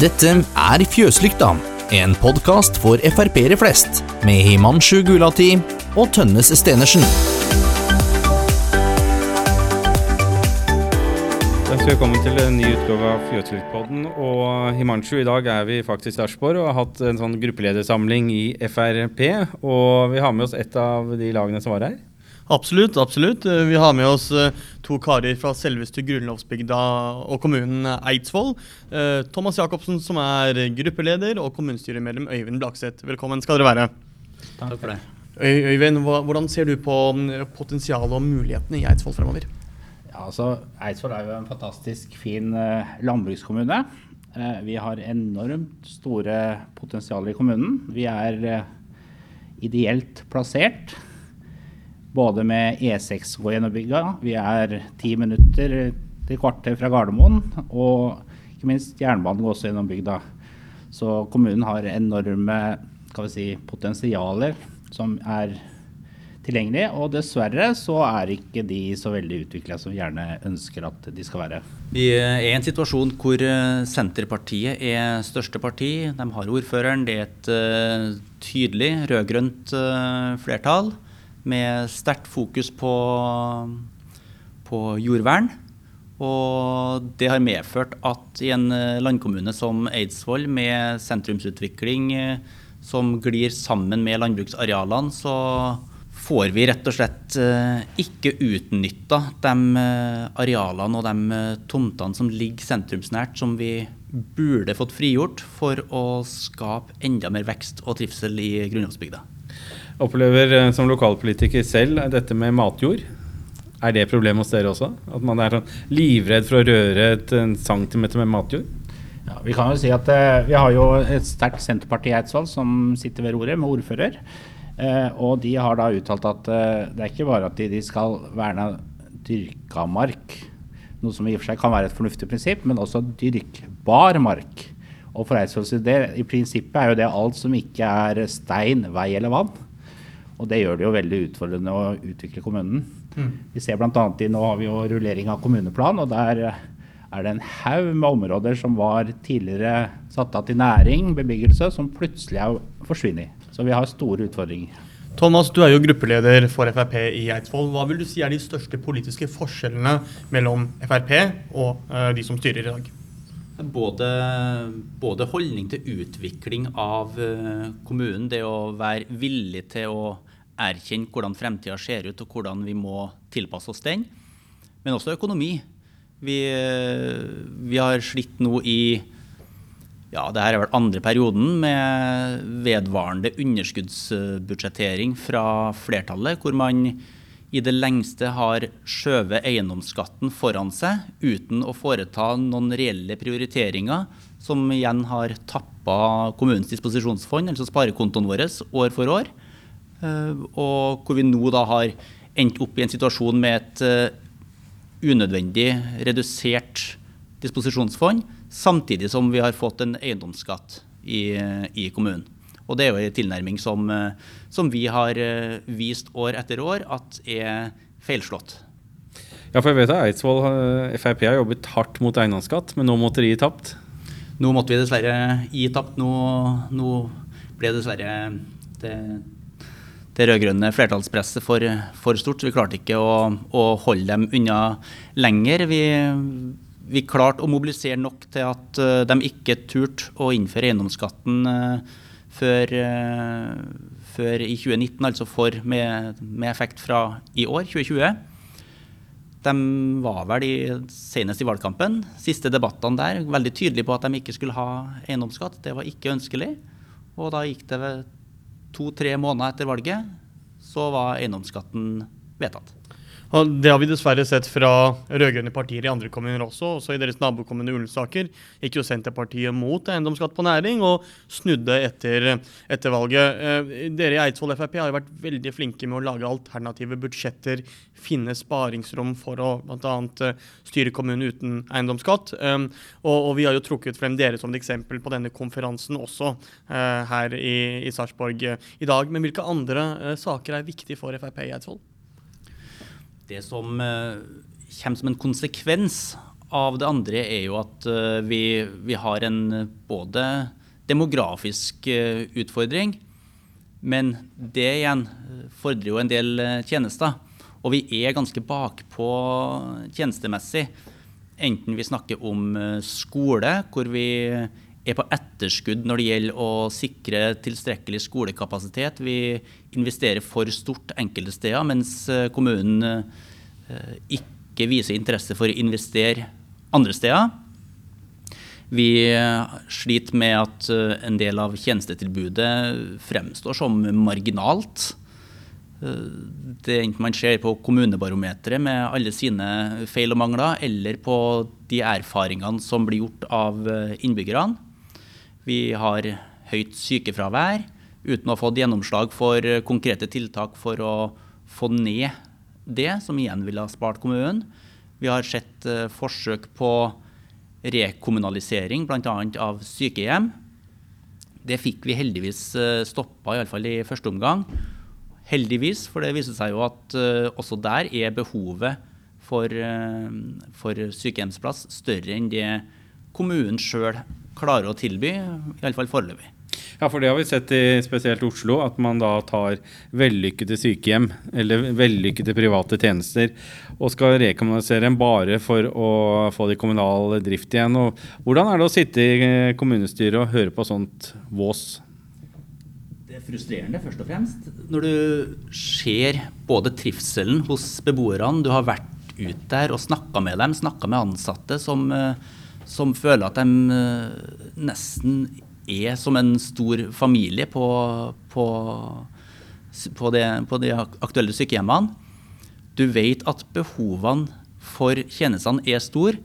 Dette er Fjøslykta, en podkast for Frp-ere flest, med Himanshu Gulati og Tønnes Stenersen. Velkommen til en ny utgave av Fjøslyktpodden. Og Himanshu, i dag er vi faktisk i Sarpsborg og har hatt en sånn gruppeledersamling i Frp. Og vi har med oss et av de lagene som var her. Absolutt. absolutt. Eh, Vi har med oss eh, to karer fra selveste grunnlovsbygda og kommunen Eidsvoll. Eh, Thomas Jacobsen, som er gruppeleder, og kommunestyremedlem Øyvind Blakseth. Velkommen skal dere være. Takk for det. Øy Øyvind, hvordan ser du på mm, potensialet og mulighetene i Eidsvoll fremover? Ja, altså, Eidsvoll er jo en fantastisk fin landbrukskommune. Eh, vi har enormt store potensialer i kommunen. Vi er ideelt plassert. Både med E6 går gjennom bygda. Vi er ti minutter til kvarter fra Gardermoen. Og ikke minst jernbanen går også gjennom bygda. Så kommunen har enorme si, potensialer som er tilgjengelige. Og dessverre så er ikke de så veldig utvikla som vi gjerne ønsker at de skal være. Vi er i en situasjon hvor eh, Senterpartiet er største parti. De har ordføreren. Det er et eh, tydelig rød-grønt eh, flertall med sterkt fokus på, på jordvern. Og det har medført at i en eh, landkommune som Eidsvoll, med sentrumsutvikling eh, som glir sammen med landbruksarealene, så får vi rett og slett eh, ikke utnytta de arealene og de tomtene som ligger sentrumsnært, som vi burde fått frigjort for å skape enda mer vekst og trivsel i grunnlovsbygda. Opplever eh, som lokalpolitiker selv dette med matjord. Er det et problem hos dere også? At man er sånn livredd for å røre et en centimeter med matjord? Ja, vi kan jo si at eh, vi har jo et sterkt Senterparti i Eidsvoll som sitter ved roret, med ordfører. Eh, og de har da uttalt at eh, det er ikke bare at de, de skal verne dyrka mark, noe som i og for seg kan være et fornuftig prinsipp, men også dyrkbar mark. Og for Eidsvolls del, i prinsippet er jo det alt som ikke er stein, vei eller vann. Og det gjør det jo veldig utfordrende å utvikle kommunen. Vi ser bl.a. i nå har vi jo rullering av kommuneplan, og der er det en haug med områder som var tidligere satt av til næring, bebyggelse, som plutselig er forsvunnet. Så vi har store utfordringer. Thomas, du er jo gruppeleder for Frp i Eidsvoll. Hva vil du si er de største politiske forskjellene mellom Frp og eh, de som styrer i dag? Både, både holdning til utvikling av eh, kommunen, det å være villig til å erkjenne hvordan fremtida ser ut og hvordan vi må tilpasse oss den, men også økonomi. Vi, eh, vi har slitt nå i ja, det her er vel andre perioden med vedvarende underskuddsbudsjettering fra flertallet, hvor man i det lengste har skjøvet eiendomsskatten foran seg uten å foreta noen reelle prioriteringer, som igjen har tappa kommunens disposisjonsfond, altså sparekontoen vår, år for år. Eh, Og hvor vi nå da har endt opp i en situasjon med et eh, unødvendig redusert disposisjonsfond, samtidig som vi har fått en eiendomsskatt i, i kommunen. Og det er jo en tilnærming som, eh, som vi har eh, vist år etter år at er feilslått. Ja, for jeg vet at Eidsvoll Frp har jobbet hardt mot eiendomsskatt, men nå måtte de gi tapt. Nå måtte vi dessverre gi tapt. Nå, nå ble dessverre det, det rød-grønne flertallspresset for, for stort. Vi klarte ikke å, å holde dem unna lenger. Vi, vi klarte å mobilisere nok til at eh, de ikke turte å innføre eiendomsskatten før, eh, før i 2019, altså for med, med effekt fra i år, 2020. De var vel i, senest i valgkampen, siste debattene der, veldig tydelige på at de ikke skulle ha eiendomsskatt. Det var ikke ønskelig. Og da gikk det to-tre måneder etter valget, så var eiendomsskatten vedtatt. Og det har vi dessverre sett fra rød-grønne partier i andre kommuner også. Også i deres nabokommune Ullensaker gikk jo Senterpartiet mot eiendomsskatt på næring og snudde etter, etter valget. Eh, Dere i Eidsvoll Frp har jo vært veldig flinke med å lage alternative budsjetter, finne sparingsrom for å bl.a. styre kommunen uten eiendomsskatt. Um, og, og vi har jo trukket frem dere som et eksempel på denne konferansen også eh, her i, i Sarpsborg eh, i dag. Men hvilke andre eh, saker er viktige for Frp i Eidsvoll? Det som eh, kommer som en konsekvens av det andre er jo at uh, vi, vi, har en både demografisk utfordring, men det igjen fordrer jo en del tjenester. Og vi er ganske bakpå tjenestemessig. Enten vi snakker om skole, hvor vi er på etterskudd når det gjelder å sikre tilstrekkelig skolekapasitet. Vi investerer for stort enkelte steder, mens eh, kommunen eh, ikke viser interesse for å investere andre steder. Vi eh, sliter med at en del av tjenestetilbudet fremstår som marginalt. Det enten man ser på kommunebarometeret med alle sine feil og mangler, eller på de erfaringene som blir gjort av innbyggerne. Vi har høyt sykefravær uten å ha fått gjennomslag for konkrete tiltak for å få ned det, som igjen ville ha spart kommunen. Vi har sett uh, forsøk på rekommunalisering, bl.a. av sykehjem. Det fikk vi heldigvis uh, stoppa, iallfall i første omgang. Heldigvis, for det viser seg jo at også der er behovet for, for sykehjemsplass større enn det kommunen sjøl klarer å tilby, iallfall foreløpig. Ja, for det har vi sett i spesielt Oslo, at man da tar vellykkede sykehjem eller vellykkede private tjenester og skal rekommunisere dem bare for å få det i kommunal drift igjen. Og hvordan er det å sitte i kommunestyret og høre på sånt vås? Det er frustrerende, først og fremst. Når du ser både trivselen hos beboerne, du har vært ut der og snakka med dem, snakka med ansatte som uh, som føler at de eh, nesten er som en stor familie på, på, på, det, på de aktuelle sykehjemmene. Du vet at behovene for tjenestene er store,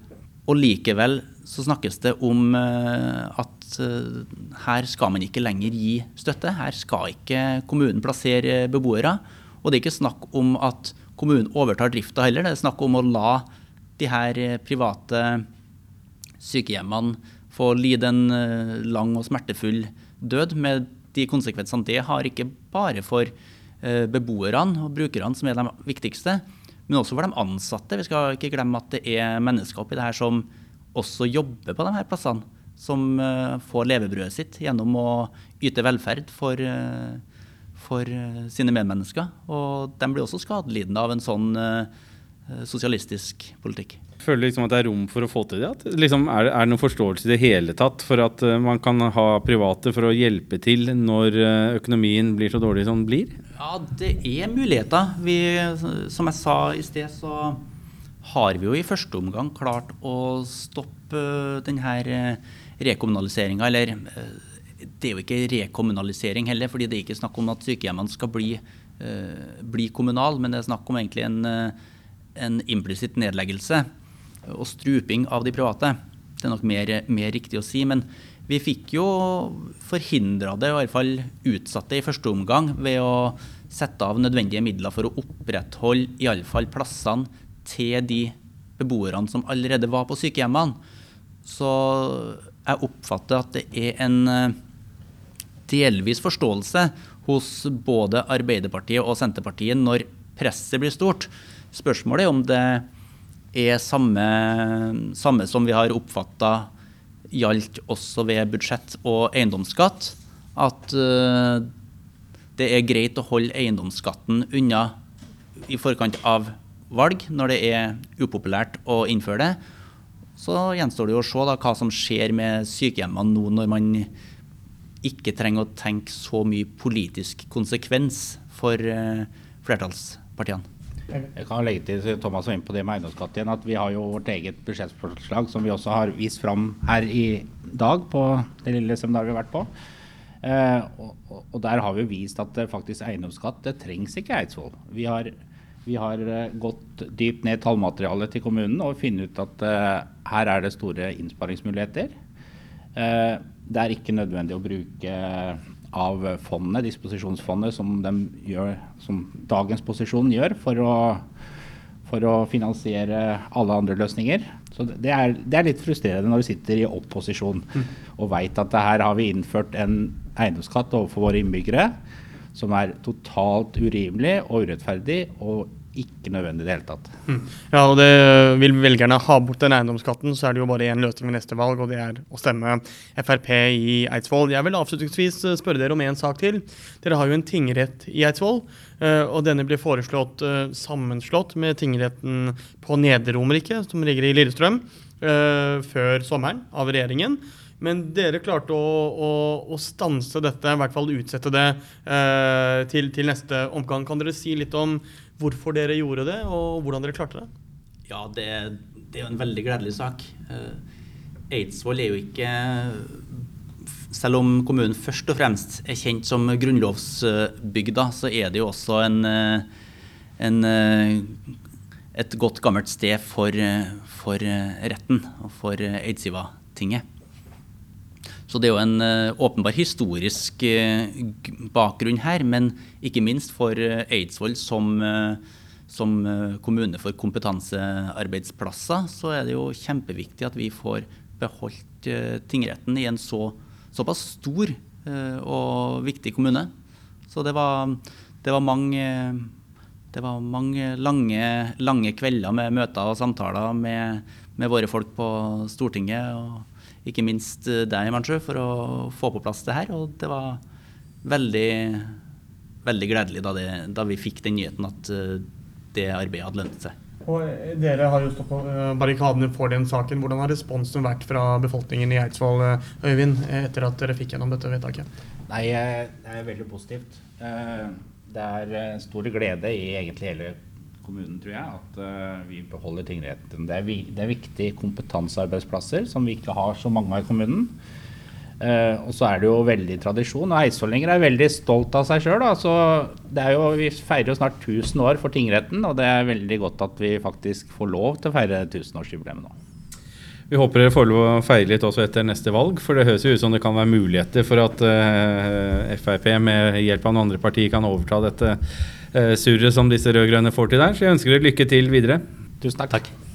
og likevel så snakkes det om eh, at eh, her skal man ikke lenger gi støtte. Her skal ikke kommunen plassere beboere. Og det er ikke snakk om at kommunen overtar drifta heller, det er snakk om å la de her private sykehjemmene få lide en eh, lang og smertefull død, med de konsekvensene det har, ikke bare for eh, beboerne og brukerne, som er de viktigste, men også for de ansatte. Vi skal ikke glemme at det er mennesker oppi det her som også jobber på de her plassene. Som eh, får levebrødet sitt gjennom å yte velferd for, for sine medmennesker. Og de blir også skadelidende av en sånn sosialistisk politikk føler liksom at det er rom for å få til det? Liksom, er, det noen forståelse i det hele tatt for at uh, man kan ha private for å hjelpe til når uh, økonomien blir så dårlig som den blir? Ja, det er muligheter. Vi, som jeg sa i sted, så har vi jo i første omgang klart å stoppe uh, denne rekommunaliseringa. Eller det er jo ikke rekommunalisering heller, fordi det er ikke snakk om at sykehjemmene skal bli, bli kommunal, men det er snakk om egentlig en en implisitt nedleggelse og struping av de private. Det er nok mer, mer riktig å si. Men vi fikk jo forhindra det, og i hvert fall utsatt det i første omgang, ved å sette av nødvendige midler for å opprettholde i alle fall plassene til de beboerne som allerede var på sykehjemmene. Så jeg oppfatter at det er en eh, delvis forståelse hos både Arbeiderpartiet og Senterpartiet når presset blir stort. Spørsmålet er om det er samme, samme som vi har oppfatta gjaldt også ved budsjett og eiendomsskatt. At uh, det er greit å holde eiendomsskatten unna i forkant av valg, når det er upopulært å innføre det. Så gjenstår det jo å se da, hva som skjer med sykehjemmene nå når man ikke trenger å tenke så mye politisk konsekvens for uh, flertallspartiene. Jeg kan legge til Thomas var inn på det med eiendomsskatt igjen, at vi har jo vårt eget budsjettforslag som vi også har vist fram her i dag på det lille seminaret vi har vært på. Eh, og, og, der har vi vist at faktisk eiendomsskatt det trengs ikke i Eidsvoll. Vi har, vi har uh, gått dypt ned i tallmaterialet til kommunen og funnet ut at eh, her er det store innsparingsmuligheter. Eh, det er ikke nødvendig å bruke av fondet, disposisjonsfondet, som, gjør, som dagens posisjon gjør for å, for å, finansiere alle andre løsninger. Så det er, det er litt frustrerende når du sitter i opposisjon mm. og veit at her har vi innført en eiendomsskatt overfor våre innbyggere som er totalt urimelig og urettferdig og ikke nødvendig i det hele tatt. Ja, og det Vil velgerne ha bort den eiendomsskatten, så er det jo bare én løsning ved neste valg, og det er å stemme Frp i Eidsvoll. Jeg vil avslutningsvis eh, spørre dere om en sak til. Dere har jo en tingrett i Eidsvoll, eh, og denne blir foreslått eh, sammenslått med tingretten på Nedre som ligger i Lillestrøm, før sommeren av regjeringen. Men dere klarte å, å, å, stanse dette, i hvert fall utsette det eh, til, til, neste omgang. Kan dere si litt om hvorfor dere gjorde det, og hvordan dere klarte det? Ja, det, det er jo en veldig gledelig sak. Eh, Eidsvoll er jo ikke Selv om kommunen først og fremst er kjent som grunnlovsbygda, så er det jo også en, eh, en eh, et godt gammelt sted for, for retten og for Eidsiva-tinget. Så det er jo en uh, åpenbar historisk uh, bakgrunn her, men ikke minst for uh, Eidsvoll som, som kommune for kompetansearbeidsplasser, så er det jo kjempeviktig at vi får beholdt tingretten i en så, såpass stor og viktig kommune. Så det var, det var mange det var mange lange, lange, kvelder med møter og samtaler med, med våre folk på Stortinget. og ikke minst eh, deg, Manchu, for å få på plass det her. Og det var veldig, veldig gledelig da, det, da vi fikk den nyheten at eh, det arbeidet hadde lønt seg. Og eh, Dere har jo stått på barrikadene for den saken. Hvordan har responsen vært fra befolkningen i Eidsvoll Øyvind, etter at dere fikk gjennom dette vedtaket? Nei, Det er veldig positivt. Det er stor glede i egentlig hele kommunen, tror jeg, at uh, vi beholder tingretten. Det er, vi, det er viktige kompetansearbeidsplasser som vi ikke har så mange av i kommunen. Uh, og så er det jo veldig tradisjon. og Eidsvollinger er veldig stolt av seg sjøl. Vi feirer jo snart 1000 år for tingretten, og det er veldig godt at vi faktisk får lov til å feire 1000-årsjubileet nå. Vi håper dere får lov å feire litt også etter neste valg, for det høres jo ut som det kan være muligheter for at uh, Frp med hjelp av noen andre partier kan overta dette surret som disse rød-grønne får til der. Så jeg ønsker dere lykke til videre. Tusen takk. takk.